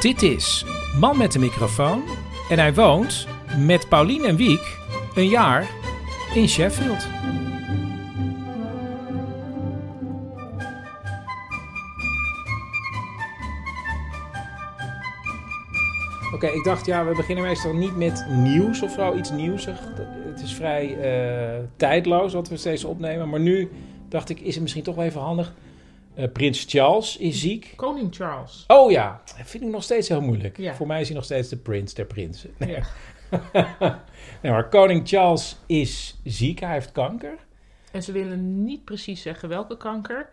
Dit is Man met de microfoon en hij woont met Paulien en Wiek een jaar in Sheffield. Oké, ik dacht, ja, we beginnen meestal niet met nieuws of zo, iets nieuwsig. Het is vrij eh, tijdloos wat we steeds opnemen. Maar nu dacht ik, is het misschien toch wel even handig. Eh, Prins Charles is ziek. Koning Charles. Oh ja, dat vind ik nog steeds heel moeilijk. Ja. Voor mij is hij nog steeds de prins der prinsen. Nee. Ja. nee, maar koning Charles is ziek, hij heeft kanker. En ze willen niet precies zeggen welke kanker.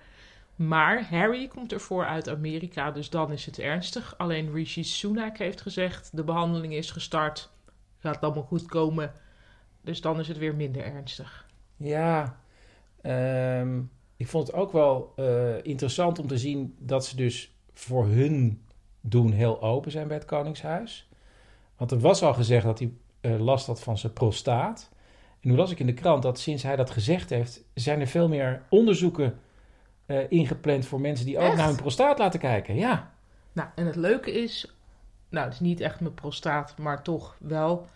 Maar Harry komt ervoor uit Amerika, dus dan is het ernstig. Alleen Rishi Sunak heeft gezegd, de behandeling is gestart. Gaat allemaal goed komen. Dus dan is het weer minder ernstig. Ja, ehm, ik vond het ook wel eh, interessant om te zien dat ze dus voor hun doen heel open zijn bij het Koningshuis. Want er was al gezegd dat hij eh, last had van zijn prostaat. En nu las ik in de krant dat sinds hij dat gezegd heeft, zijn er veel meer onderzoeken eh, ingepland voor mensen die ook naar hun prostaat laten kijken. Ja. Nou, en het leuke is, nou, het is niet echt mijn prostaat, maar toch wel.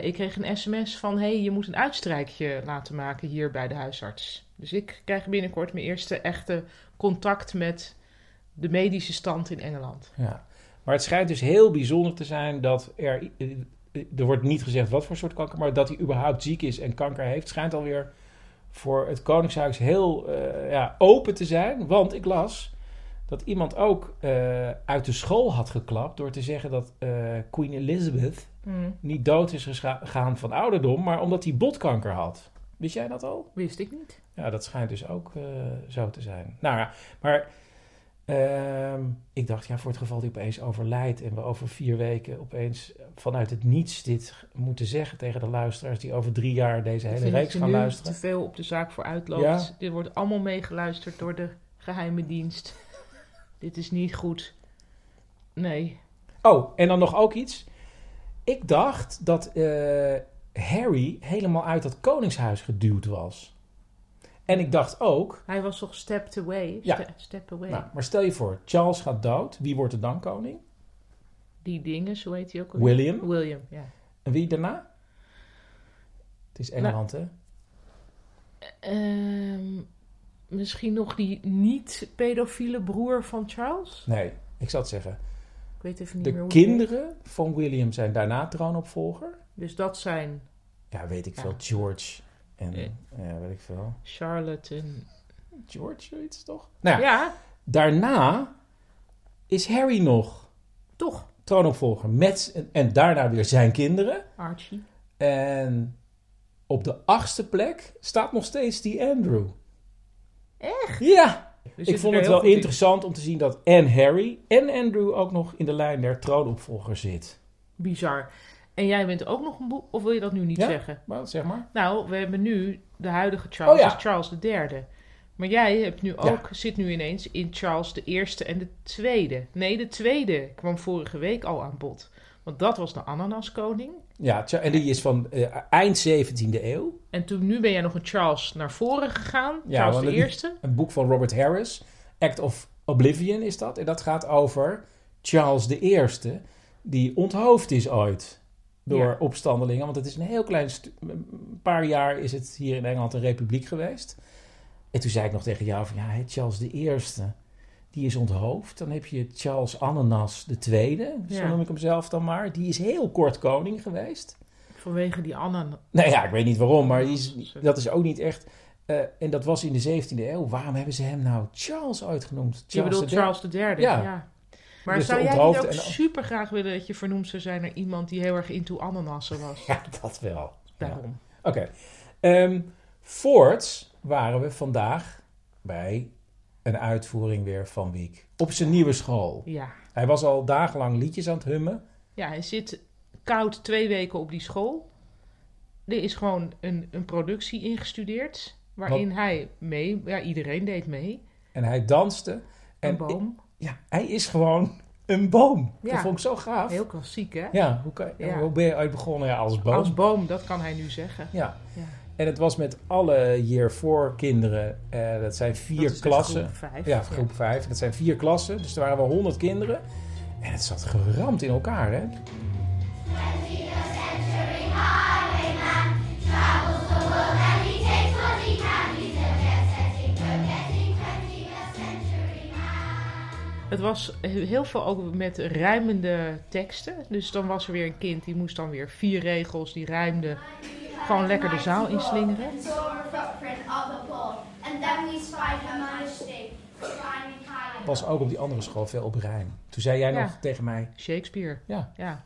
Ik kreeg een sms van, hey, je moet een uitstrijkje laten maken hier bij de huisarts. Dus ik krijg binnenkort mijn eerste echte contact met de medische stand in Engeland. Ja, maar het schijnt dus heel bijzonder te zijn dat er... Er wordt niet gezegd wat voor soort kanker, maar dat hij überhaupt ziek is en kanker heeft, schijnt alweer voor het Koningshuis heel eh, ja, open te zijn. Want ik las dat iemand ook eh, uit de school had geklapt door te zeggen dat eh, Queen Elizabeth niet dood is gegaan van ouderdom, maar omdat hij botkanker had. Wist jij dat al? Wist ik niet. Ja, dat schijnt dus ook eh, zo te zijn. Nou ja, maar ehm, ik dacht, ja, voor het geval die opeens overlijdt en we over vier weken opeens vanuit het niets dit moeten zeggen tegen de luisteraars die over drie jaar deze hele reeks gaan luisteren. te veel op de zaak voor uitloopt. Ja. Dit wordt allemaal meegeluisterd door de geheime dienst. Dit is niet goed. Nee. Oh, en dan nog ook iets. Ik dacht dat eh, Harry helemaal uit dat koningshuis geduwd was. En ik dacht ook, Hij was toch stepped away? Ja. Ste- step away. nou, maar stel je voor, Charles gaat dood. Wie wordt er dan koning? Die dingen, zo heet hij ook. alweer? William. William, ja. En wie daarna? Het is Engeland, hè? Ehm, misschien nog die niet-pedofiele broer van Charles? Nee, ik zal het zeggen. Ik weet even niet meer De hoe kinderen van William zijn daarna troonopvolger. Dus dat zijn Ja, weet ik Ja. veel. George en... Ja. Ja, weet ik veel. Charlotte en... George, zoiets toch? Nou ja, daarna is Harry nog toch. troonopvolger. Met, en, en daarna weer zijn kinderen. Archie. En op de achtste plek staat nog steeds die Andrew. Echt? Ja, We ik vond het wel in. interessant om te zien dat en Harry en Andrew ook nog in de lijn der troonopvolgers zit. Bizar. En jij bent ook nog een boek, of wil je dat nu niet Ja? zeggen? Maar zeg maar. Nou, we hebben nu de huidige Charles, Oh ja. is Charles III. Maar jij hebt nu ook, zit nu ineens in Charles de eerste en de tweede. Nee, de tweede kwam vorige week al aan bod. Want dat was de ananaskoning. Ja, en die is van eh, eind 17e eeuw. En toen nu ben jij nog een Charles naar voren gegaan. Ja, Charles de eerste. Een boek van Robert Harris. Act of Oblivion is dat. En dat gaat over Charles I. Die onthoofd is ooit door Ja. opstandelingen. Want het is een heel klein... Een paar jaar is het hier in Engeland een republiek geweest. En toen zei ik nog tegen jou van... Ja, Charles I. Die is onthoofd. Dan heb je Charles Ananas II. Zo Ja. noem ik hem zelf dan maar. Die is heel kort koning geweest. Vanwege die ananas. Nou ja, ik weet niet waarom, maar die is, dat is ook niet echt. Eh, en dat was in de 17e eeuw. Waarom hebben ze hem nou Charles uitgenoemd? Je bedoelt III? Charles III, Ja. ja. Maar Dus zou jij niet ook en- super graag willen dat je vernoemd zou zijn naar iemand die heel erg into ananassen was? Ja, dat wel. Ja. Daarom. Oké. Ehm, voorts waren we vandaag bij een uitvoering weer van Wiek. Op zijn nieuwe school. Ja. Hij was al dagenlang liedjes aan het hummen. ja, hij zit koud twee weken op die school. Er is gewoon een, een productie ingestudeerd. Waarin hij mee, ja, iedereen deed mee. En hij danste. En boom. Ja, hij is gewoon een boom. Dat vond ik zo gaaf. Heel klassiek, hè? Ja, hoe, kan, Ja. hoe ben je uit begonnen? Ja, als boom. Als boom, dat kan hij nu zeggen. Ja. Ja. En het was met alle year 4 kinderen. Eh, dat zijn vier Dat klassen. groep vijf. Ja, groep 5. Dat zijn vier klassen. Dus er waren wel 100 kinderen. En het zat geramd in elkaar, hè? Het was heel veel ook met rijmende teksten. Dus dan was er weer een kind die moest dan weer vier regels die rijmden. Gewoon lekker de zaal inslingeren. Was ook op die andere school veel op rijm. Toen zei jij Ja. nog tegen mij... Shakespeare. Ja, Ja.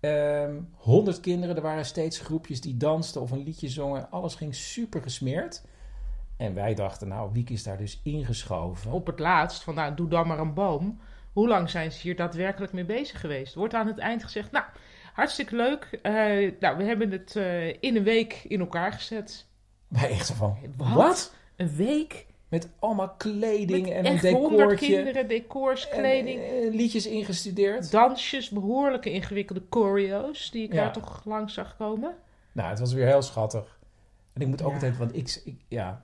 ehm 100 kinderen. Er waren steeds groepjes die dansten of een liedje zongen. Alles ging super gesmeerd. En wij dachten, nou, Wiek is daar dus ingeschoven. Op het laatst van nou, doe dan maar een boom. Hoe lang zijn ze hier daadwerkelijk mee bezig geweest? Wordt aan het eind gezegd, nou, hartstikke leuk. Eh, nou, we hebben het eh, in een week in elkaar gezet. Wij echt van, Wat? wat? Een week? Met allemaal kleding Met en een honderd kinderen, decors, en, kleding. eh, liedjes ingestudeerd. dansjes, behoorlijke ingewikkelde choreo's die ik Ja. daar toch langs zag komen. Nou, het was weer heel schattig. En ik moet ook Ja. altijd, want ik, ik- ja,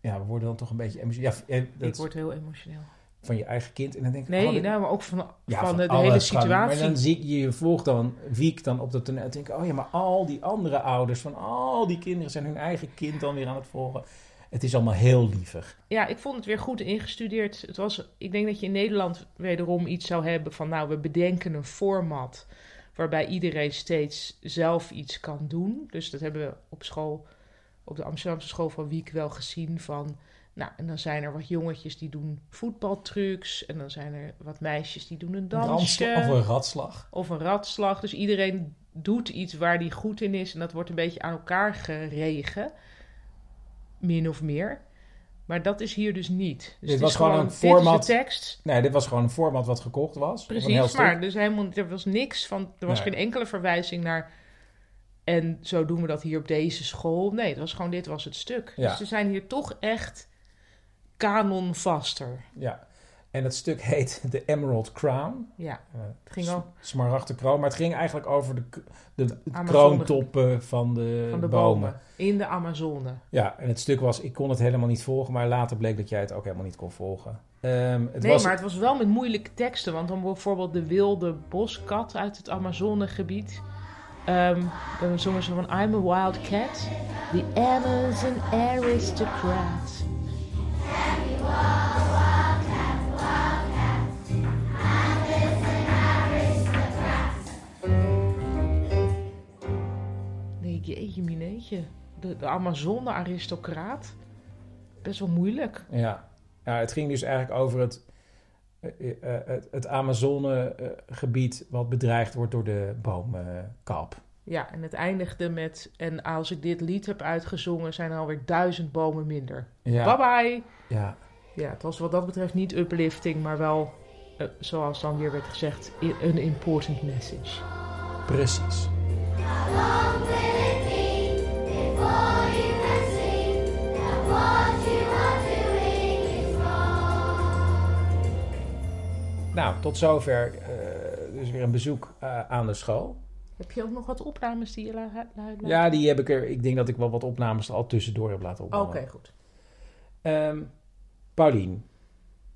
ja, we worden dan toch een beetje emotioneel. Ja, dat ik word heel emotioneel. van je eigen kind. En dan denk ik, Nee, oh, dit- nou, maar ook van, ja, van, de, hele situatie. Maar dan zie ik, je volgt dan Wiek dan op dat toneel. En denk ik, oh ja, maar al die andere ouders van al die kinderen zijn hun eigen kind dan weer aan het volgen. Het is allemaal heel lievig. Ja, ik vond het weer goed ingestudeerd. Het was, ik denk dat je in Nederland wederom iets zou hebben van, nou, we bedenken een format waarbij iedereen steeds zelf iets kan doen. Dus dat hebben we op school, op de Amsterdamse school van Wiek wel gezien van, nou, en dan zijn er wat jongetjes die doen voetbaltrucs en dan zijn er wat meisjes die doen een dansje. Of een ratslag. of een ratslag. Dus iedereen doet iets waar die goed in is. En dat wordt een beetje aan elkaar geregen. Min of meer. Maar dat is hier dus niet. Dus Dit het was gewoon een format. tekst. Nee, dit was gewoon een format wat gekocht was. Precies, maar dus helemaal, er was niks van... Er was Nee. geen enkele verwijzing naar... En zo doen we dat hier op deze school. Nee, het was gewoon dit was het stuk. Ja. Dus ze zijn hier toch echt kanonvaster. Ja. En het stuk heet The Emerald Crown. Ja, Eh, het ging ook Smaragden kroon. Maar het ging eigenlijk over de, de, kroontoppen van de, van de bomen. bomen. In de Amazone. Ja, en het stuk was, ik kon het helemaal niet volgen, maar later bleek dat jij het ook helemaal niet kon volgen. Ehm, het nee, was, maar het was wel met moeilijke teksten. Want dan bijvoorbeeld de wilde boskat uit het Amazonegebied. Ehm dan zongen ze van I'm a wild cat. The Amazon aristocrat. Nee, jeetje mineetje. De, de Amazone-aristocraat. Best wel moeilijk. ja. ja, het ging dus eigenlijk over het, het, het Amazone-gebied wat bedreigd wordt door de boomkap. Ja, en het eindigde met... En als ik dit lied heb uitgezongen, zijn er alweer duizend bomen minder. ja, Bye bye! ja, Ja, het was wat dat betreft niet uplifting, maar wel, eh, zoals dan weer werd gezegd, een important message. precies. Nou, tot zover eh, dus weer een bezoek eh, aan de school. Heb je ook nog wat opnames die je la- la- la- Ja, die heb ik er. Ik denk dat ik wel wat opnames er al tussendoor heb laten Oké, opnemen. goed. Ehm, Paulien,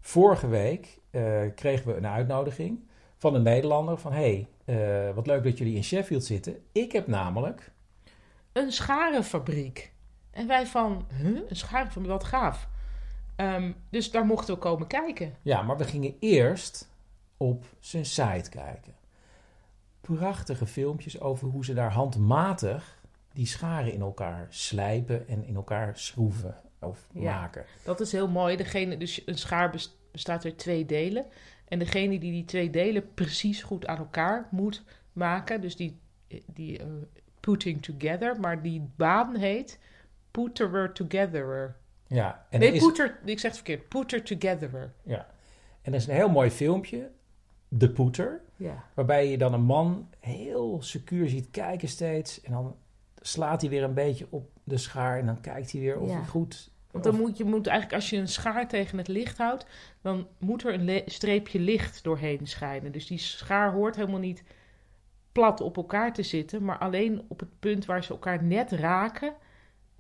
vorige week eh, kregen we een uitnodiging van een Nederlander van hey, wat leuk dat jullie in Sheffield zitten. Ik heb namelijk Een scharenfabriek. En wij van, huh? Een scharenfabriek, wat gaaf. Ehm, dus daar mochten we komen kijken. Ja, maar we gingen eerst op zijn site kijken. Prachtige filmpjes over hoe ze daar handmatig die scharen in elkaar slijpen en in elkaar schroeven of Ja. maken. Dat is heel mooi. Degene, dus een schaar bes- bestaat uit twee delen. En degene die die twee delen precies goed aan elkaar moet maken, dus die, die eh, putting together, maar die baan heet putterer togetherer. Ja, en nee, is, ik zeg het verkeerd, putter togetherer. ja. en er is een heel mooi filmpje, De Poeter, Ja. waarbij je dan een man heel secuur ziet kijken steeds. En dan slaat hij weer een beetje op de schaar en dan kijkt hij weer of Ja. hij goed... Want dan of- moet je moet eigenlijk, als je een schaar tegen het licht houdt, dan moet er een streepje licht doorheen schijnen. Dus die schaar hoort helemaal niet plat op elkaar te zitten, maar alleen op het punt waar ze elkaar net raken,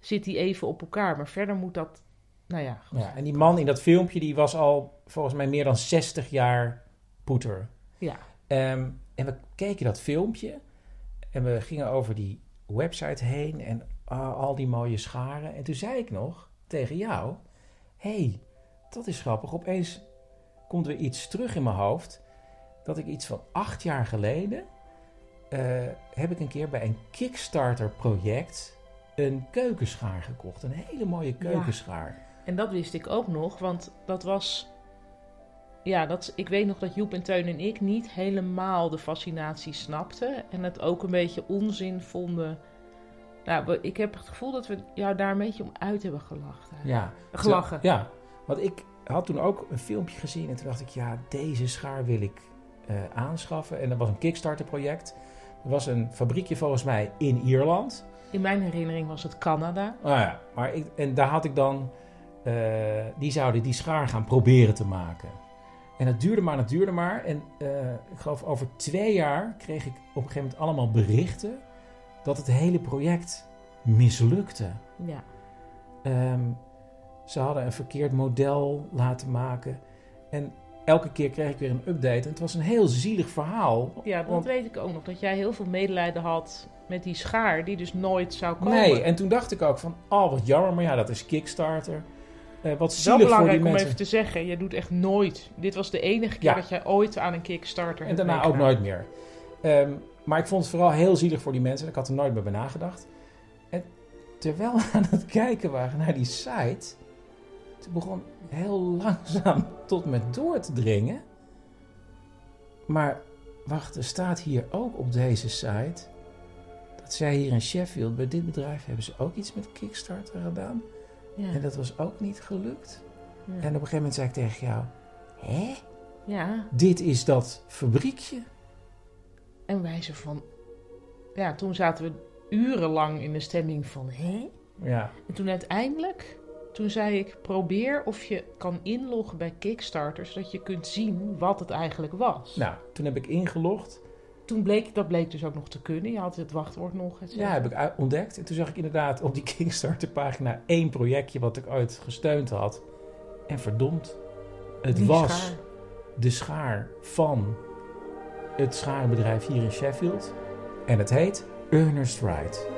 zit die even op elkaar. Maar verder moet dat, nou ja, goed. Ja, en die man in dat filmpje die was al volgens mij meer dan 60 jaar poeter. Ja. Ehm, en we keken dat filmpje en we gingen over die website heen en al die mooie scharen. En toen zei ik nog tegen jou: hey, dat is grappig. Opeens komt weer iets terug in mijn hoofd. Dat ik iets van acht jaar geleden eh, heb ik een keer bij een Kickstarter-project een keukenschaar gekocht. Een hele mooie keukenschaar. En dat wist ik ook nog, want dat was. Ja, dat, ik weet nog dat Joep en Teun en ik niet helemaal de fascinatie snapten. En het ook een beetje onzin vonden. Nou, ik heb het gevoel dat we jou daar een beetje om uit hebben gelachen. Ja. Gelachen. Ja, want ik had toen ook een filmpje gezien en toen dacht ik, ja, deze schaar wil ik eh, aanschaffen. En dat was een Kickstarter project. Er was een fabriekje volgens mij in Ierland. In mijn herinnering was het Canada. Nou ja, maar ik, en daar had ik dan, eh, die zouden die schaar gaan proberen te maken. En het duurde maar, het duurde maar. En eh, ik geloof over twee jaar kreeg ik op een gegeven moment allemaal berichten dat het hele project mislukte. Ja. Ehm, ze hadden een verkeerd model laten maken. En elke keer kreeg ik weer een update. En het was een heel zielig verhaal. Ja, dat Want- weet ik ook nog. Dat jij heel veel medelijden had met die schaar die dus nooit zou komen. Nee, en toen dacht ik ook van, oh wat jammer. Maar ja, dat is Kickstarter. Eh, wat is zielig wel voor die belangrijk om mensen. even te zeggen, je doet echt nooit. Dit was de enige keer Ja. dat jij ooit aan een Kickstarter En daarna ook nooit meer. Ehm, maar ik vond het vooral heel zielig voor die mensen. Ik had er nooit meer bij nagedacht. En terwijl we aan het kijken waren naar die site... Begon heel langzaam tot me door te dringen. Maar wacht, er staat hier ook op deze site... dat zij hier in Sheffield, bij dit bedrijf... hebben ze ook iets met Kickstarter gedaan. Ja. En dat was ook niet gelukt. Ja. En op een gegeven moment zei ik tegen jou... Hé? ja, Dit is dat fabriekje? en wij zo van... Ja, toen zaten we urenlang in de stemming van... Hè? Ja. En toen uiteindelijk, toen zei ik... Probeer of je kan inloggen bij Kickstarter... zodat je kunt zien wat het eigenlijk was. Nou, toen heb ik ingelogd. Toen bleek, dat bleek dus ook nog te kunnen. Je had het wachtwoord nog. et cetera. Ja, heb ik ontdekt. En toen zag ik inderdaad op die Kickstarter-pagina één projectje wat ik ooit gesteund had. En verdomd, het Die was schaar. de schaar van het scharenbedrijf hier in Sheffield. En het heet Ernest Wright.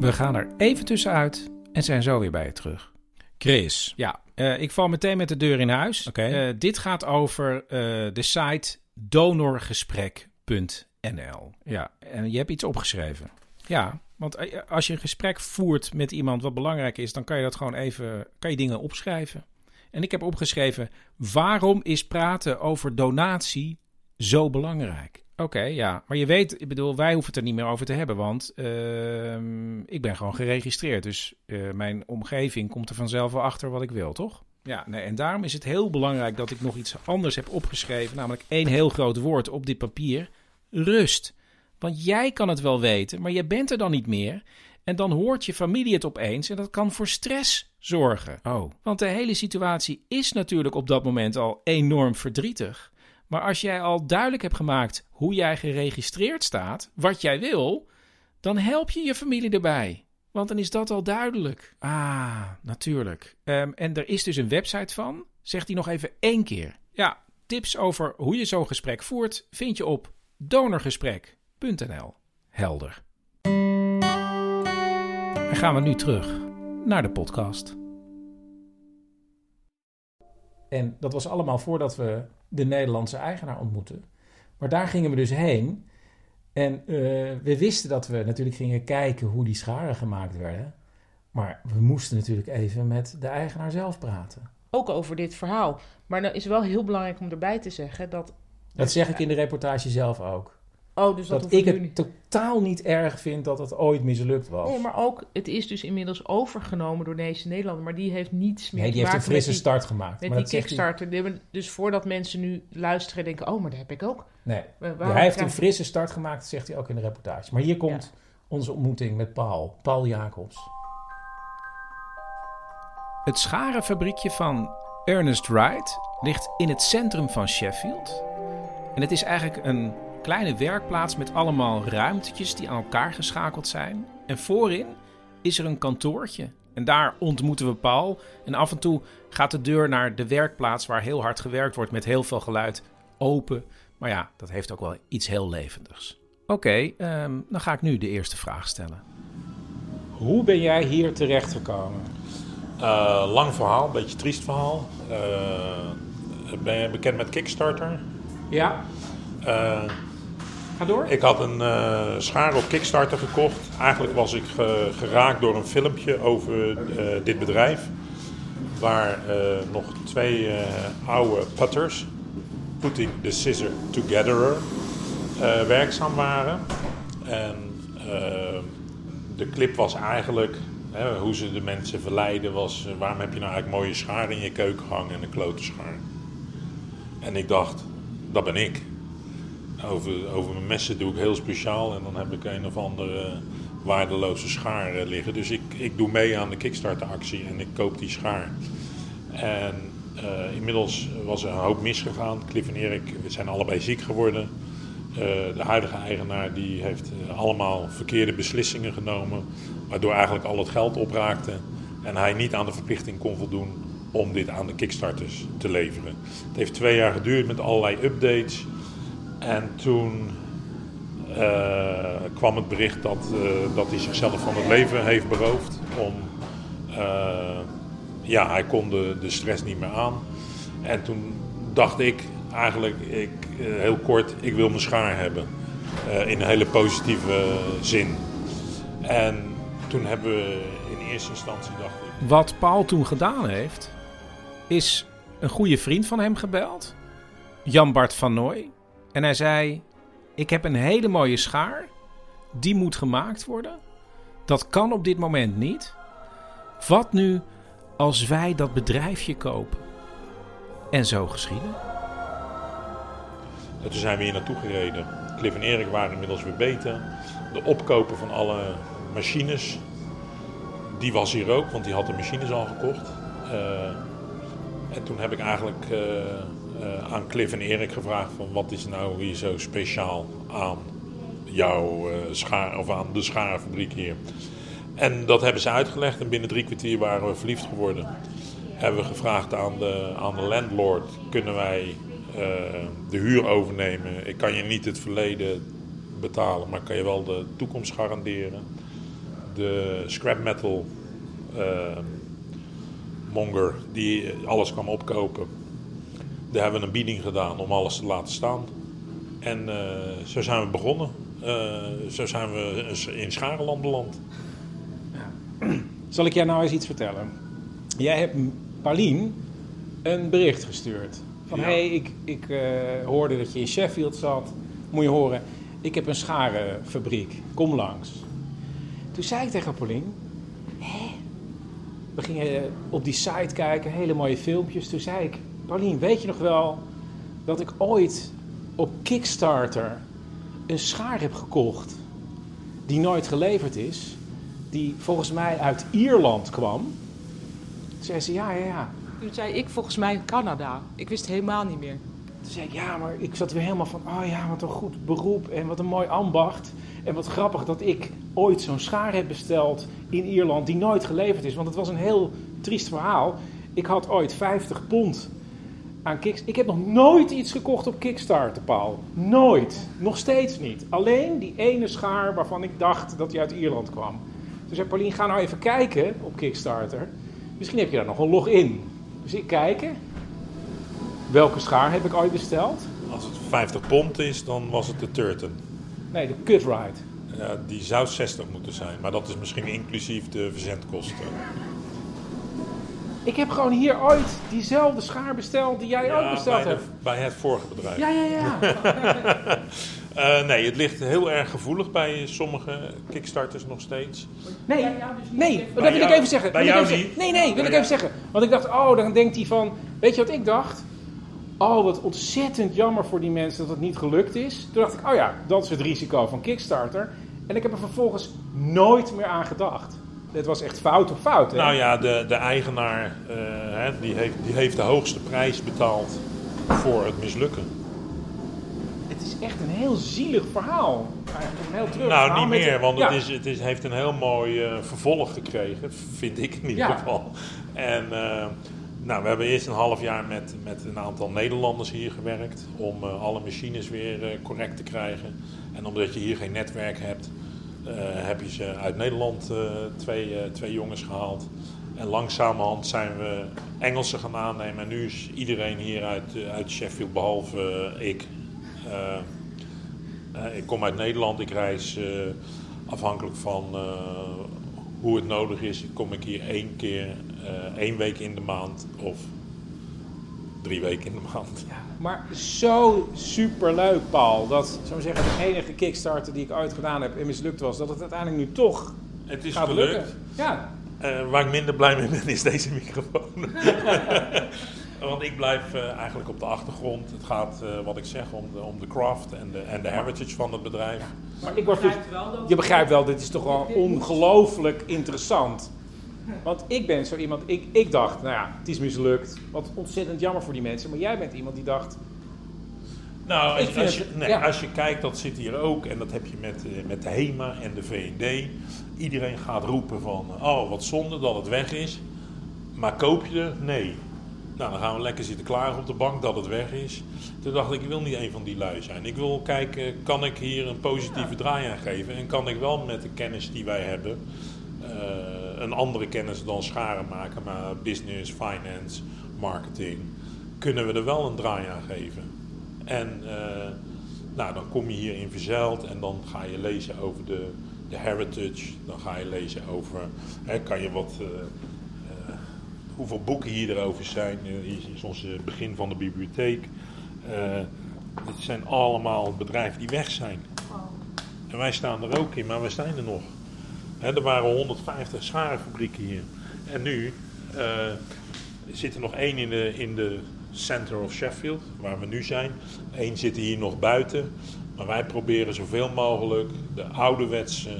We gaan er even tussenuit en zijn zo weer bij je terug. Chris, Ja, eh, ik val meteen met de deur in huis. Oké. Eh, dit gaat over eh, de site donorgesprek.nl. Ja, en je hebt iets opgeschreven. Ja, want als je een gesprek voert met iemand wat belangrijk is, dan kan je dat gewoon even, kan je dingen opschrijven. En ik heb opgeschreven, waarom is praten over donatie zo belangrijk? Oké, ja, maar je weet, ik bedoel, wij hoeven het er niet meer over te hebben, want ehm, ik ben gewoon geregistreerd. Dus eh, mijn omgeving komt er vanzelf wel achter wat ik wil, toch? Ja, nee, en daarom is het heel belangrijk dat ik nog iets anders heb opgeschreven, namelijk één heel groot woord op dit papier: rust. Want jij kan het wel weten, maar je bent er dan niet meer. En dan hoort je familie het opeens en dat kan voor stress zorgen. Oh, Want de hele situatie is natuurlijk op dat moment al enorm verdrietig. Maar als jij al duidelijk hebt gemaakt hoe jij geregistreerd staat, wat jij wil, dan help je je familie erbij. Want dan is dat al duidelijk. Ah, natuurlijk. Ehm, en er is dus een website van. Zegt die nog even één keer. Ja, tips over hoe je zo'n gesprek voert vind je op donorgesprek.nl. Helder. En gaan we nu terug naar de podcast. En dat was allemaal voordat we de Nederlandse eigenaar ontmoetten. Maar daar gingen we dus heen. En eh, we wisten dat we natuurlijk gingen kijken hoe die scharen gemaakt werden. Maar we moesten natuurlijk even met de eigenaar zelf praten. Ook over dit verhaal. Maar dan is wel heel belangrijk om erbij te zeggen dat... Dat zeg ik in de reportage zelf ook. Oh, dus dat, Dat, ik het totaal niet erg vind dat het ooit mislukt was. Nee, maar ook, het is dus inmiddels overgenomen door deze Nederlander. Maar die heeft niets meer Nee, die te heeft een frisse die, start gemaakt. met maar die dat zegt hij- Kickstarter. Die Dus voordat mensen nu luisteren en denken, oh, maar dat heb ik ook. Nee, Ja, hij heeft een frisse start gemaakt, zegt hij ook in de reportage. Maar hier komt onze ontmoeting met Paul, Paul Jacobs. Het scharenfabriekje van Ernest Wright ligt in het centrum van Sheffield. En het is eigenlijk een kleine werkplaats met allemaal ruimtetjes die aan elkaar geschakeld zijn. En voorin is er een kantoortje. En daar ontmoeten we Paul. En af en toe gaat de deur naar de werkplaats waar heel hard gewerkt wordt met heel veel geluid open. Maar ja, dat heeft ook wel iets heel levendigs. Oké, ehm, dan ga ik nu de eerste vraag stellen. Hoe ben jij hier terechtgekomen? Eh, lang verhaal, een beetje triest verhaal. Eh, ben je bekend met Kickstarter? Ja, Eh, ik had een eh schaar op Kickstarter gekocht. Eigenlijk was ik ge- geraakt door een filmpje over eh, dit bedrijf. Waar eh, nog twee oude putters, Putting the Scissor Together, werkzaam waren. En de clip was eigenlijk hè, hoe ze de mensen verleiden. Was, waarom heb je nou eigenlijk mooie schaar in je keuken hangen en een klote schaar? En ik dacht, dat ben ik. Over, over mijn messen doe ik heel speciaal en dan heb ik een of andere waardeloze schaar eh, liggen. Dus ik, ik doe mee aan de Kickstarter-actie en ik koop die schaar. En eh, inmiddels was er een hoop misgegaan. Cliff en Erik zijn allebei ziek geworden. Eh, de huidige eigenaar die heeft allemaal verkeerde beslissingen genomen, waardoor eigenlijk al het geld opraakte en hij niet aan de verplichting kon voldoen om dit aan de Kickstarters te leveren. Het heeft twee jaar geduurd met allerlei updates. En toen eh, kwam het bericht dat, eh, dat hij zichzelf van het leven heeft beroofd. Om, eh, ja, hij kon de, de stress niet meer aan. En toen dacht ik eigenlijk, ik, heel kort, ik wil mijn schaar hebben. In een hele positieve zin. En toen hebben we in eerste instantie dacht ik. Wat Paul toen gedaan heeft, is een goede vriend van hem gebeld, Jan-Bart van Nooy. En hij zei: Ik heb een hele mooie schaar, die moet gemaakt worden. Dat kan op dit moment niet. Wat nu als wij dat bedrijfje kopen? En zo geschieden. En toen zijn we hier naartoe gereden. Cliff en Erik waren inmiddels weer beter. De opkoper van alle machines, die was hier ook, want die had de machines al gekocht. Eh, en toen heb ik eigenlijk eh, eh, aan Cliff en Erik gevraagd van wat is nou hier zo speciaal aan jouw eh, schaar, of aan de schaarfabriek hier. En dat hebben ze uitgelegd en binnen drie kwartier waren we verliefd geworden. Hebben we gevraagd aan de, aan de landlord, kunnen wij eh, de huur overnemen? Ik kan je niet het verleden betalen, maar kan je wel de toekomst garanderen. De scrap metal monger die alles kwam opkopen, daar hebben we een bieding gedaan om alles te laten staan. En eh, zo zijn we begonnen. Eh, zo zijn we in Scharenland beland. Zal ik jou nou eens iets vertellen? Jij hebt Paulien een bericht gestuurd. Van, Ja. hé, hey, ik, ik eh, hoorde dat je in Sheffield zat. Moet je horen, ik heb een scharenfabriek. Kom langs. Toen zei ik tegen Paulien... Hè? We gingen op die site kijken, hele mooie filmpjes. Toen zei ik... Paulien, weet je nog wel dat ik ooit op Kickstarter een schaar heb gekocht... die nooit geleverd is... die volgens mij uit Ierland kwam... Toen zei ze, ja, ja, ja. Toen zei ik volgens mij Canada. Ik wist helemaal niet meer. Toen zei ik, ja, maar ik zat weer helemaal van, oh ja, wat een goed beroep en wat een mooi ambacht. En wat grappig dat ik ooit zo'n schaar heb besteld in Ierland die nooit geleverd is. Want het was een heel triest verhaal. Ik had ooit 50 pond aan Kickstarter. Ik heb nog nooit iets gekocht op Kickstarter, Paul. Nooit. Nog steeds niet. Alleen die ene schaar waarvan ik dacht dat die uit Ierland kwam. Toen zei Paulien, ga nou even kijken op Kickstarter. Misschien heb je daar nog een login. Dus ik kijken. Welke schaar heb ik ooit besteld? Als het 50 pond is, dan was het de Turton. Nee, de Cutride. Ja, die zou 60 moeten zijn, maar dat is misschien inclusief de verzendkosten. Ik heb gewoon hier ooit diezelfde schaar besteld die jij ook besteld bij, de- hebt. bij het vorige bedrijf. Ja, ja, ja. Eh, nee, het ligt heel erg gevoelig bij sommige kickstarters nog steeds. Nee, nee, dat Bij wil ik even zeggen. bij Wil ik jou even niet? Nee, nee, wil Bij ik jou- even zeggen. Want ik dacht, oh, dan denkt hij van... Weet je wat ik dacht? Oh, wat ontzettend jammer voor die mensen dat het niet gelukt is. Toen dacht ik, oh ja, dat is het risico van Kickstarter. En ik heb er vervolgens nooit meer aan gedacht. Dit was echt fout op fout, hè? Nou ja, de, de eigenaar eh, hè, die heeft, die heeft de hoogste prijs betaald voor het mislukken. Het is echt een heel zielig verhaal. Eigenlijk een heel treurig Nou, verhaal niet meer, want ja. het, is, het is, heeft een heel mooi eh, vervolg gekregen, vind ik in ieder Ja. geval. En eh, nou, we hebben eerst een half jaar met, met een aantal Nederlanders hier gewerkt om alle machines weer correct te krijgen. En omdat je hier geen netwerk hebt, heb je ze uit Nederland eh, twee, eh, twee jongens gehaald. En langzamerhand zijn we Engelsen gaan aannemen. En nu is iedereen hier uit, eh, uit Sheffield, behalve eh, ik. Eh, eh, ik kom uit Nederland, ik reis eh, afhankelijk van eh, hoe het nodig is. Kom ik hier één keer, eh, één week in de maand of drie weken in de maand. Maar zo superleuk, Paul. Dat, zou ik zeggen, de enige Kickstarter die ik ooit gedaan heb en mislukt was, dat het uiteindelijk nu toch Het is gaat gelukt. lukken. Ja, Eh, waar ik minder blij mee ben, is deze microfoon. Want ik blijf eh, eigenlijk op de achtergrond. Het gaat, eh, wat ik zeg, om de, om de craft en de, en de heritage van het bedrijf. maar ik dus, je begrijpt wel, dit is toch wel ongelooflijk interessant. Want ik ben zo iemand, ik, ik dacht, nou ja, het is mislukt. Wat ontzettend jammer voor die mensen. Maar jij bent iemand die dacht, Nou, als, je, nee, als je kijkt, dat zit hier ook. En dat heb je met, eh, met de HEMA en de VND. Iedereen gaat roepen van, oh wat zonde dat het weg is. Maar koop je er? Nee. Nou, dan gaan we lekker zitten klagen op de bank dat het weg is. Toen dacht ik, ik wil niet een van die lui zijn. Ik wil kijken, kan ik hier een positieve draai aan geven? En kan ik wel met de kennis die wij hebben, een andere kennis dan scharen maken, maar business, finance, marketing, kunnen we er wel een draai aan geven? En eh, nou, dan kom je hierin verzeild en dan ga je lezen over de, de heritage. Dan ga je lezen over, hè, kan je wat, eh, eh, hoeveel boeken hier erover zijn. Hier is ons begin van de bibliotheek. Het zijn allemaal bedrijven die weg zijn. En wij staan er ook in, maar we zijn er nog. Er waren 150 scharenfabrieken hier. En nu eh, zit er nog één in de, in de center of Sheffield, waar we nu zijn. Eén zit hier nog buiten. Maar wij proberen zoveel mogelijk de ouderwetse,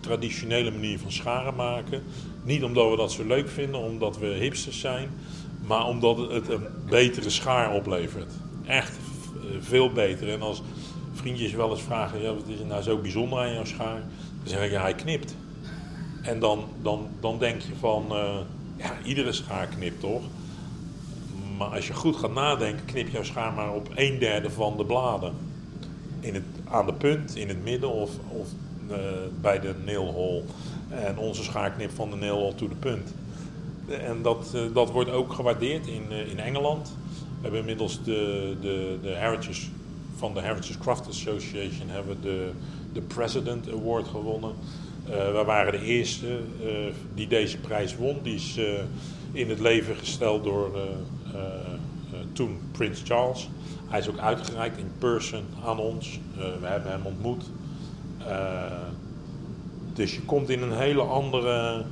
traditionele manier van scharen maken. Niet omdat we dat zo leuk vinden, omdat we hipsters zijn. Maar omdat het een betere schaar oplevert. Echt eh, veel beter. En als vriendjes wel eens vragen, ja, wat is er nou zo bijzonder aan jouw schaar? Dan zeg ik, ja, hij knipt. En dan, dan, dan denk je van, eh, ja, iedere schaar knipt toch? Maar als je goed gaat nadenken, knip jouw schaar maar op een derde van de bladen. In het, aan de punt, in het midden of, of eh, bij de nail hole. En onze schaar knipt van de nail hole to de punt. En dat, eh, dat wordt ook gewaardeerd in, in Engeland. We hebben inmiddels de, de, de Heritage van de Heritage Craft Association hebben de, de President Award gewonnen. Eh we waren de eerste eh, die deze prijs won. Die is eh, in het leven gesteld door toen Prins Charles. Hij is ook uitgereikt in person aan ons. We hebben hem ontmoet. Dus je komt in een hele andere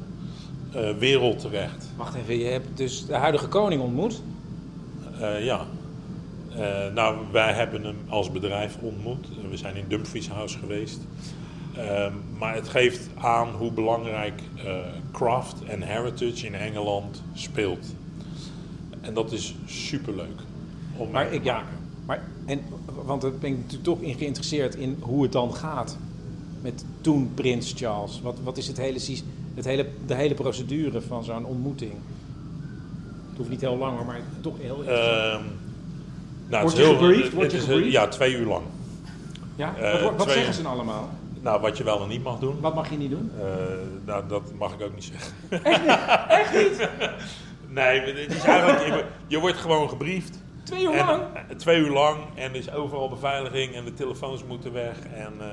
wereld terecht. wacht even, je hebt dus de huidige koning ontmoet. Ja. Nou, wij hebben hem als bedrijf ontmoet. We zijn in Dumfries House geweest. Ehm, maar het geeft aan hoe belangrijk eh, craft en heritage in Engeland speelt. En dat is superleuk om Maar mee te ik, ja, maar, en, want daar ben ik natuurlijk toch in geïnteresseerd in hoe het dan gaat met toen Prins Charles. Wat, wat is het hele, het hele, de hele procedure van zo'n ontmoeting? Het hoeft niet heel lang, hoor, maar toch heel. Ehm, nou, is je heel- gebriefd? Ja, twee uur lang. ja? eh, wat wat zeggen ze dan allemaal? Nou, wat je wel en niet mag doen. Wat mag je niet doen? Eh, nou, dat mag ik ook niet zeggen. Echt niet? Nee, het is eigenlijk, je, wo- je wordt gewoon gebriefd. Twee uur En, lang? eh, twee uur lang. En er is overal beveiliging en de telefoons moeten weg. En eh,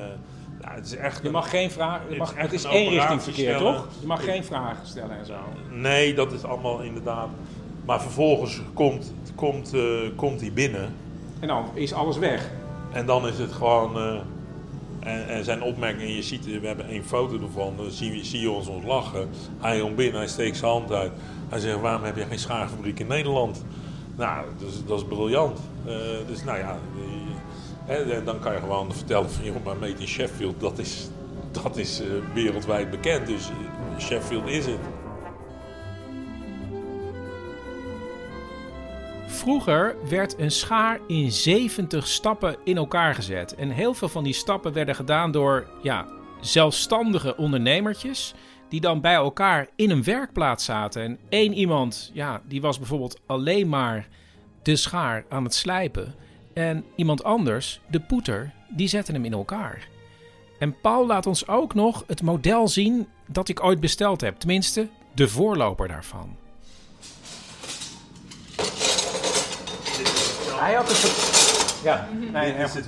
ja, het is echt... Je mag geen vragen... Het mag, echt het is één richting verkeer, toch? Je mag geen vragen stellen en zo. Nee, dat is allemaal inderdaad... Maar vervolgens komt, komt, komt hij binnen. En dan is alles weg. En dan is het gewoon... eh, en, zijn opmerking, en je ziet, we hebben één foto ervan, dan zie, je- ons ons lachen. Hij komt binnen, hij steekt zijn hand uit. Hij zegt, waarom heb je geen schaarfabriek in Nederland? Nou, dat is, briljant. Eh, dus nou ja, hè, en dan kan je gewoon vertellen van, joh, maar Made in Sheffield, dat is, dat is eh, wereldwijd bekend. Dus eh, Sheffield is het. Vroeger werd een schaar in 70 stappen in elkaar gezet. En heel veel van die stappen werden gedaan door ja, zelfstandige ondernemertjes. Die dan bij elkaar in een werkplaats zaten. En één iemand, ja, die was bijvoorbeeld alleen maar de schaar aan het slijpen. En iemand anders, de poeter, die zette hem in elkaar. En Paul laat ons ook nog het model zien dat ik ooit besteld heb. Tenminste, de voorloper daarvan. Hij had een soort... Ja, nee, heel goed.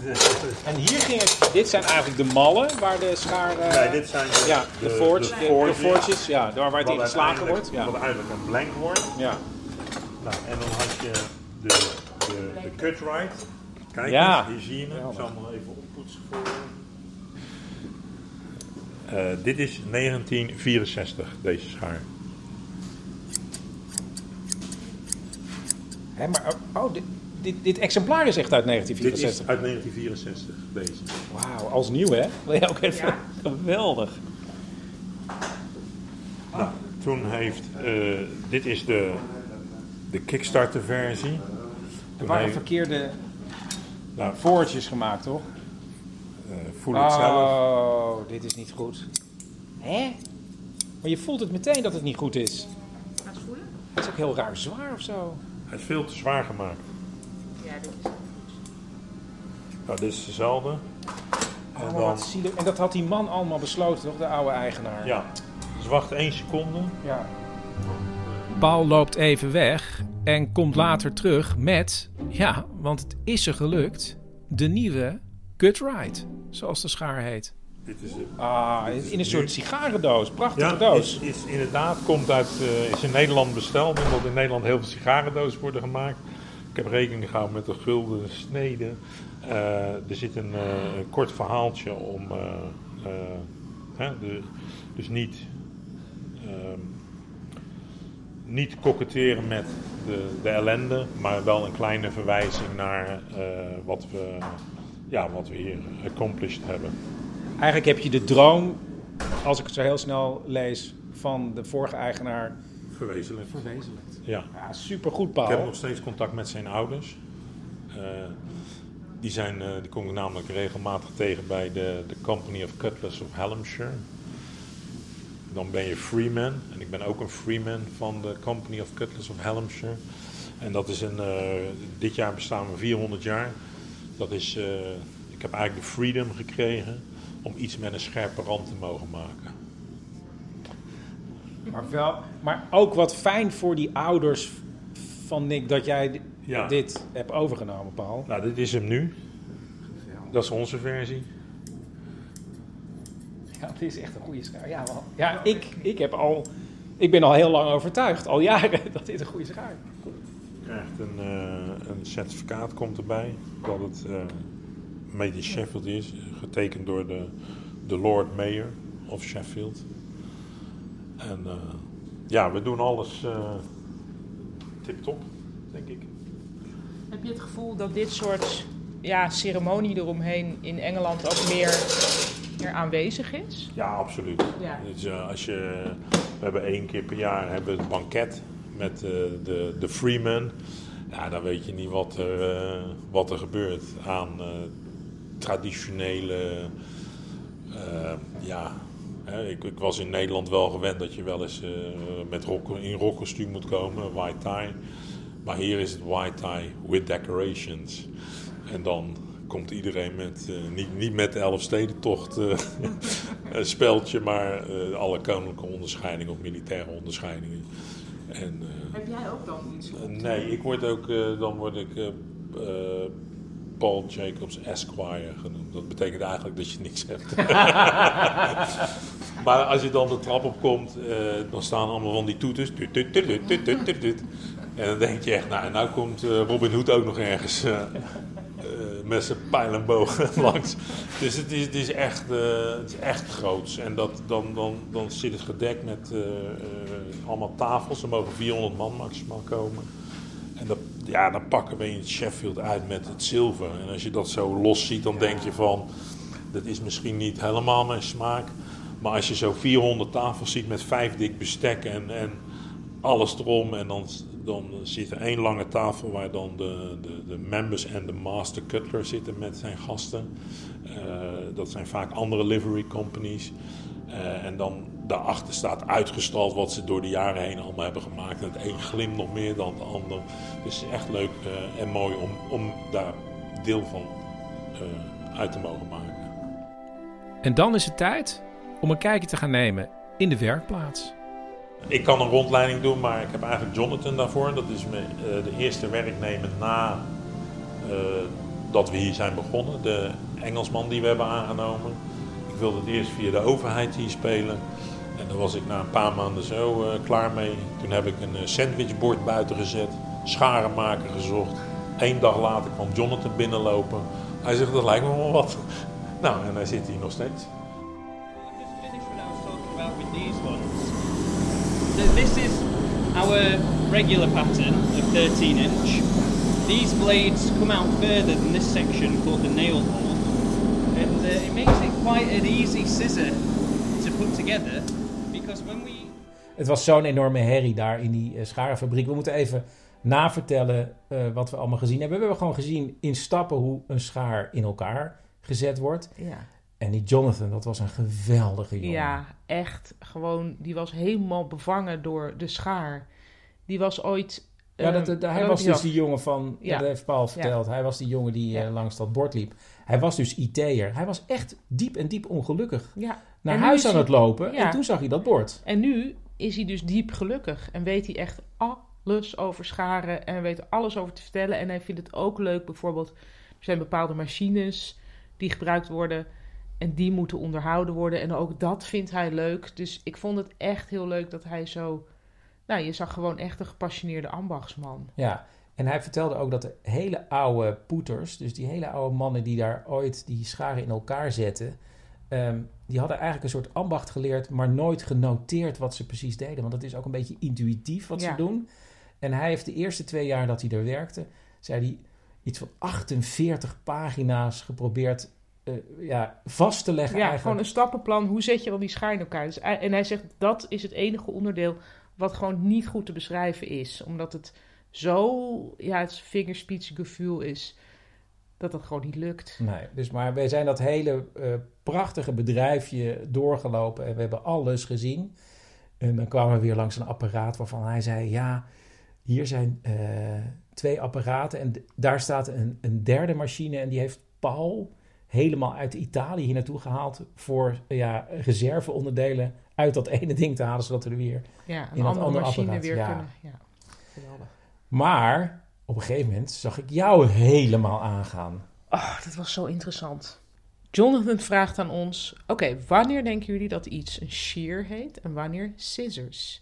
En hier ging het... Dit zijn eigenlijk de mallen waar de schaar... eh, Nee, dit zijn de- ja, de, de- forge, de forges, ja, daar waar het in geslagen wordt. Ja. Wat eigenlijk een blank wordt. Ja. Nou, en dan had je de, de, de cut right. Kijk Ja. eens, hier zie je hem. Ik zal hem nog even oppoetsen voor je. Eh, dit is 1964, deze schaar. Hè, maar, oh, dit, dit, dit exemplaar is echt uit Dit is 1964. uit 1964, deze. Wauw, als nieuw hè? Wil je ook even... Geweldig. Nou, toen heeft, eh, dit is de, de Kickstarter versie. Er waren heeft, verkeerde nou, forges gemaakt, toch? eh, voel het zelf. Oh, dit is niet goed. Hè? Maar je voelt het meteen dat het niet goed is. Gaat het voelen? Het is ook heel raar zwaar of zo. Hij is veel te zwaar gemaakt. Ja, dit is Nou, dit is dezelfde. En Oh, dan, wat zielig. En dat had die man allemaal besloten, toch? De oude eigenaar. ja, dus wacht één seconde. Ja. Paul loopt even weg en komt later terug met, ja, want het is er gelukt, de nieuwe Cut Right, zoals de schaar heet. Dit is de Ah, in een soort sigarendoos, prachtige Ja, doos. is, is inderdaad, komt uit, eh, is in Nederland besteld, omdat in Nederland heel veel sigarendozen worden gemaakt. Ik heb rekening gehouden met de gulden snede. Eh, er zit een, eh, een kort verhaaltje om, eh, eh, hè, de, dus niet, ehm, niet koketteren met de, de ellende, maar wel een kleine verwijzing naar eh, wat, we, ja, wat we hier accomplished hebben. Eigenlijk heb je de droom, als ik het zo heel snel lees, van de vorige eigenaar Verwezenlijkt. verwezenlijkt. Ja. Ja, supergoed Paul. Ik heb nog steeds contact met zijn ouders. Eh, die, zijn, eh, die kom ik namelijk regelmatig tegen bij de, de Company of Cutlers of Hallamshire. Dan ben je freeman. En ik ben ook een freeman van de Company of Cutlers of Hallamshire. En dat is een, eh, dit jaar bestaan we 400 jaar. Dat is, ik heb eigenlijk de freedom gekregen om iets met een scherpe rand te mogen maken. Maar, wel, maar ook wat fijn voor die ouders van Nick dat jij Ja. dit hebt overgenomen, Paul. Nou, dit is hem nu. Dat is onze versie. Ja, het is echt een goede schaar. Ja, man. ja ik, ik, heb al, ik ben al heel lang overtuigd, al jaren, dat dit een goede schaar is. Je krijgt een, eh, een certificaat komt erbij dat het eh Made in Sheffield is, getekend door de, de Lord Mayor of Sheffield. En eh, ja, we doen alles eh tip-top, denk ik. Heb je het gevoel dat dit soort ja, ceremonie eromheen in Engeland ook meer, meer aanwezig is? Ja, absoluut. Ja. Dus, eh, als je, we hebben één keer per jaar hebben we het banket met de, de Freeman. Ja, dan weet je niet wat er, wat er gebeurt aan traditionele. ja, ik, ik was in Nederland wel gewend dat je wel eens eh, met rock, in rockkostuum moet komen, white tie. Maar hier is het white tie with decorations. En dan komt iedereen met, eh, niet, niet met de Elfstedentocht eh een speldje, maar alle koninklijke onderscheidingen of militaire onderscheidingen. En, Heb jij ook dan iets? nee, ik word ook, dan word ik Paul Jacobs Esquire genoemd. Dat betekent eigenlijk dat je niks hebt. maar als je dan de trap op komt, eh, dan staan allemaal van die toeters. En dan denk je echt, nou, nou komt eh, Robin Hood ook nog ergens eh, met zijn pijl en boog langs. Dus het is, het is, echt, het is echt groots. En dat, dan, dan, dan zit het gedekt met allemaal tafels. Er mogen 400 man maximaal komen. En dat, ja, dan pakken we in Sheffield uit met het zilver. En als je dat zo los ziet, dan denk je van... Dat is misschien niet helemaal mijn smaak. Maar als je zo 400 tafels ziet met vijf dik bestek en, en alles erom. En dan, dan zit er één lange tafel waar dan de, de, de members en de master cutler zitten met zijn gasten. Eh, dat zijn vaak andere livery companies. Eh, en dan daarachter staat uitgestald wat ze door de jaren heen allemaal hebben gemaakt. En het een glimt nog meer dan het ander. Dus het is echt leuk eh, en mooi om, om daar deel van eh, uit te mogen maken. En dan is het tijd om een kijkje te gaan nemen in de werkplaats. Ik kan een rondleiding doen, maar ik heb eigenlijk Jonathan daarvoor. Dat is mijn, de eerste werknemer na dat we hier zijn begonnen. De Engelsman die we hebben aangenomen. Wilde het eerst via de overheid hier spelen. En daar was ik na een paar maanden zo eh, klaar mee. Toen heb ik een eh, sandwichbord buiten gezet, scharenmaker gezocht. Eén dag later kwam Jonathan binnenlopen. Hij zegt, dat lijkt me wel wat. Nou, en hij zit hier nog steeds. So this is our regular pattern of 13 inch. These blades come out further than this section called the nail hole. And uh, it makes it quite an easy scissor to put together because when we Het was zo'n enorme herrie daar in die eh, scharenfabriek. We moeten even navertellen eh, wat we allemaal gezien hebben. We hebben gewoon gezien in stappen hoe een schaar in elkaar gezet wordt. Ja. En die Jonathan, dat was een geweldige jongen. Ja, echt. Gewoon, die was helemaal bevangen door de schaar. Die was ooit... Ja, dat, dat- hij was dus die jongen van, ja. Dat heeft Paul verteld. Hij was die jongen die Ja. eh, langs dat bord liep. Hij was dus IT'er. Hij was echt diep en diep ongelukkig. Ja. Naar En huis is aan hij- het lopen en toen zag hij dat bord. En nu is hij dus diep gelukkig en weet hij echt alles over scharen en weet alles over te vertellen. En hij vindt het ook leuk, bijvoorbeeld, er zijn bepaalde machines die gebruikt worden en die moeten onderhouden worden. En ook dat vindt hij leuk. Dus ik vond het echt heel leuk dat hij zo, nou, je zag gewoon echt een gepassioneerde ambachtsman. Ja, en hij vertelde ook dat de hele oude poeters, dus die hele oude mannen die daar ooit die scharen in elkaar zetten, ehm, die hadden eigenlijk een soort ambacht geleerd, maar nooit genoteerd wat ze precies deden. Want het is ook een beetje intuïtief wat Ja. ze doen. En hij heeft de eerste twee jaar dat hij er werkte, zei hij iets van 48 pagina's geprobeerd eh, ja, vast te leggen. Ja, eigenlijk. gewoon een stappenplan. Hoe zet je dan die schaar in elkaar? Dus, en hij zegt dat is het enige onderdeel wat gewoon niet goed te beschrijven is. Omdat het zo, ja, het vingerspitsengevoel is, dat dat gewoon niet lukt. Nee, dus maar wij zijn dat hele eh, prachtige bedrijfje doorgelopen en we hebben alles gezien. En dan kwamen we weer langs een apparaat waarvan hij zei: Ja, hier zijn eh, twee apparaten en daar staat een, een derde machine en die heeft Paul helemaal uit Italië hier naartoe gehaald voor ja, reserveonderdelen uit dat ene ding te halen, zodat we er weer Ja, een in andere, andere machine apparaat. weer ja. kunnen. Ja, geweldig. Maar op een gegeven moment zag ik jou helemaal aangaan. Oh, dat was zo interessant. Jonathan vraagt aan ons: Oké, wanneer denken jullie dat iets een shear heet en wanneer scissors?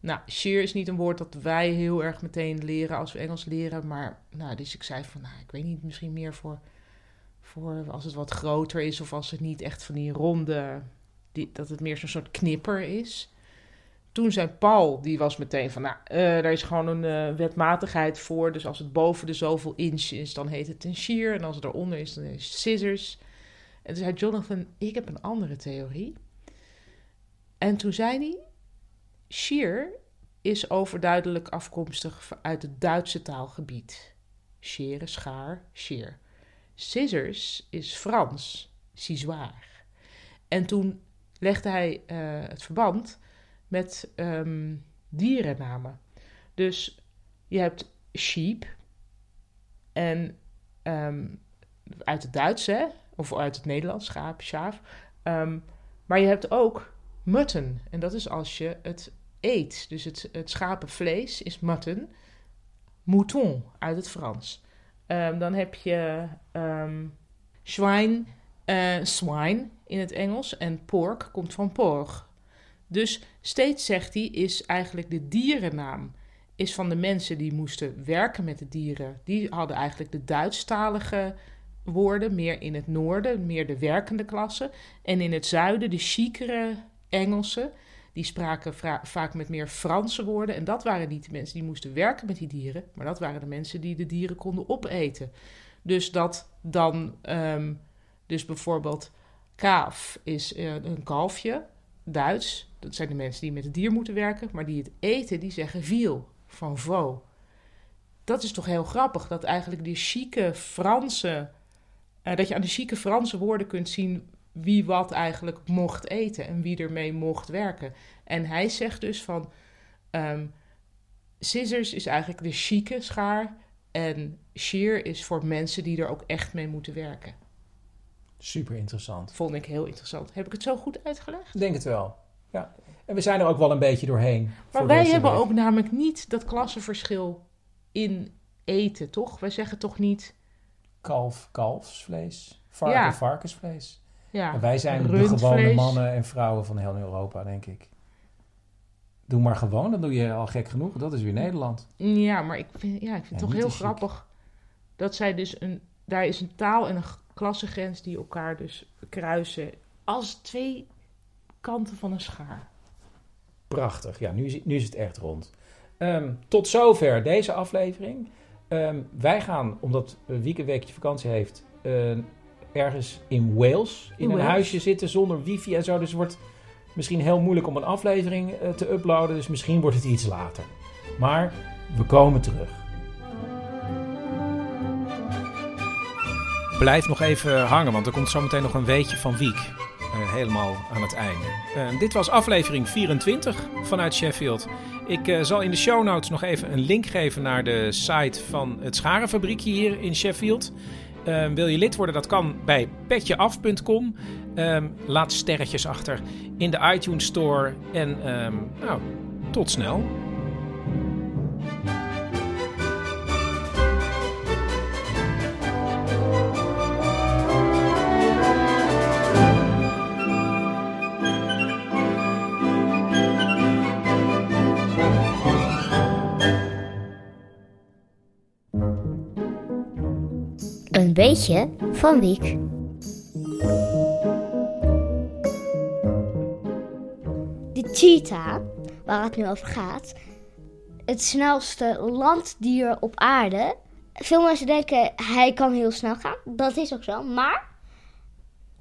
Nou, shear is niet een woord dat wij heel erg meteen leren als we Engels leren. Maar, nou, dus ik zei van, nou, ik weet niet, misschien meer voor, voor als het wat groter is of als het niet echt van die ronde, die, dat het meer zo'n soort knipper is. Toen zei Paul, die was meteen van, nou, eh daar is gewoon een eh, wetmatigheid voor. Dus als het boven de zoveel inch is, dan heet het een shear. En als het eronder is, dan is het scissors. En toen zei Jonathan, ik heb een andere theorie. En toen zei hij, shear is overduidelijk afkomstig uit het Duitse taalgebied. Scheren, schaar, shear. Scissors is Frans, cisoir. En toen legde hij eh, het verband met ehm, dierennamen. Dus je hebt sheep en ehm, uit het Duits, hè? of uit het Nederlands, schaap, schaaf. Ehm, maar je hebt ook mutton. En dat is als je het eet. Dus het, het schapenvlees is mutton. Mouton uit het Frans. Ehm, dan heb je ehm zwijn, eh, swine in het Engels. En pork komt van porg. Dus steeds zegt hij, is eigenlijk de dierennaam is van de mensen die moesten werken met de dieren. Die hadden eigenlijk de Duitsstalige woorden, meer in het noorden, meer de werkende klasse. En in het zuiden de chicere Engelsen, die spraken vaak met meer Franse woorden. En dat waren niet de mensen die moesten werken met die dieren, maar dat waren de mensen die de dieren konden opeten. Dus dat dan, ehm, dus bijvoorbeeld kaaf is eh, een kalfje, Duits. Dat zijn de mensen die met het dier moeten werken, maar die het eten, die zeggen viel van veau. Dat is toch heel grappig, dat eigenlijk die chique Franse, eh, dat je aan de chique Franse woorden kunt zien wie wat eigenlijk mocht eten en wie ermee mocht werken. En hij zegt dus van, ehm, scissors is eigenlijk de chique schaar en shear is voor mensen die er ook echt mee moeten werken. Super interessant. Vond ik heel interessant. Heb ik het zo goed uitgelegd? Ik denk het wel. Ja. En we zijn er ook wel een beetje doorheen. Maar wij hebben week. ook namelijk niet dat klassenverschil in eten, toch? Wij zeggen toch niet... Kalf, kalfsvlees. Varken, Ja. varkensvlees. Ja, En wij zijn de gewone mannen en vrouwen van heel Europa, denk ik. Doe maar gewoon, dan doe je al gek genoeg. Dat is weer Nederland. Ja, maar ik vind, ja, ik vind Ja, het toch heel grappig dat zij dus een... Daar is een taal en een klassengrens die elkaar dus kruisen als twee kanten van een schaar. Prachtig. Ja, nu is, nu is het echt rond. Ehm, tot zover deze aflevering. Ehm, wij gaan, omdat Wieke een weekje vakantie heeft, ergens in Wales in, In een Wales. huisje zitten zonder wifi en zo. Dus het wordt misschien heel moeilijk om een aflevering eh, te uploaden. Dus misschien wordt het iets later. Maar we komen terug. Blijf nog even hangen, want er komt zometeen nog een weetje van Wiek. eh, helemaal aan het einde. Eh, dit was aflevering 24 vanuit Sheffield. Ik eh, zal in de show notes nog even een link geven naar de site van het Scharenfabriekje hier in Sheffield. Eh, wil je lid worden? Dat kan bij petjeaf.com. Ehm, laat sterretjes achter in de iTunes Store. En ehm, nou, tot snel. Een beetje van Wiek. De cheetah, waar het nu over gaat, het snelste landdier op aarde. Veel mensen denken hij kan heel snel gaan. Dat is ook zo. Maar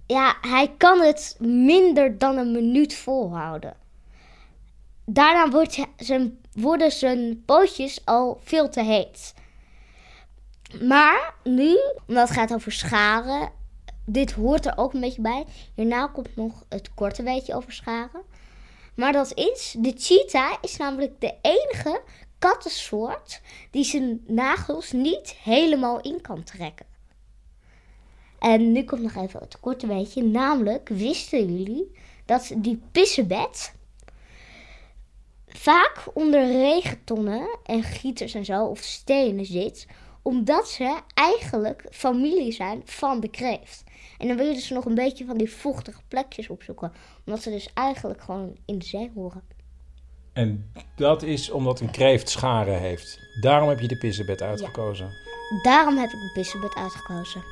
ja, hij kan het minder dan een minuut volhouden. Daarna wordt zijn, worden zijn pootjes al veel te heet. Maar nu, omdat het gaat over scharen, dit hoort er ook een beetje bij. Hierna komt nog het korte weetje over scharen. Maar dat is, de cheetah is namelijk de enige kattensoort die zijn nagels niet helemaal in kan trekken. En nu komt nog even het korte weetje. Namelijk, wisten jullie dat die pissebed vaak onder regentonnen en gieters en zo, of stenen zit, omdat ze eigenlijk familie zijn van de kreeft. En dan wil je dus nog een beetje van die vochtige plekjes opzoeken, omdat ze dus eigenlijk gewoon in de zee horen. En dat is omdat een kreeft scharen heeft. Daarom heb je de pissebed uitgekozen. Daarom heb ik de pissebed uitgekozen.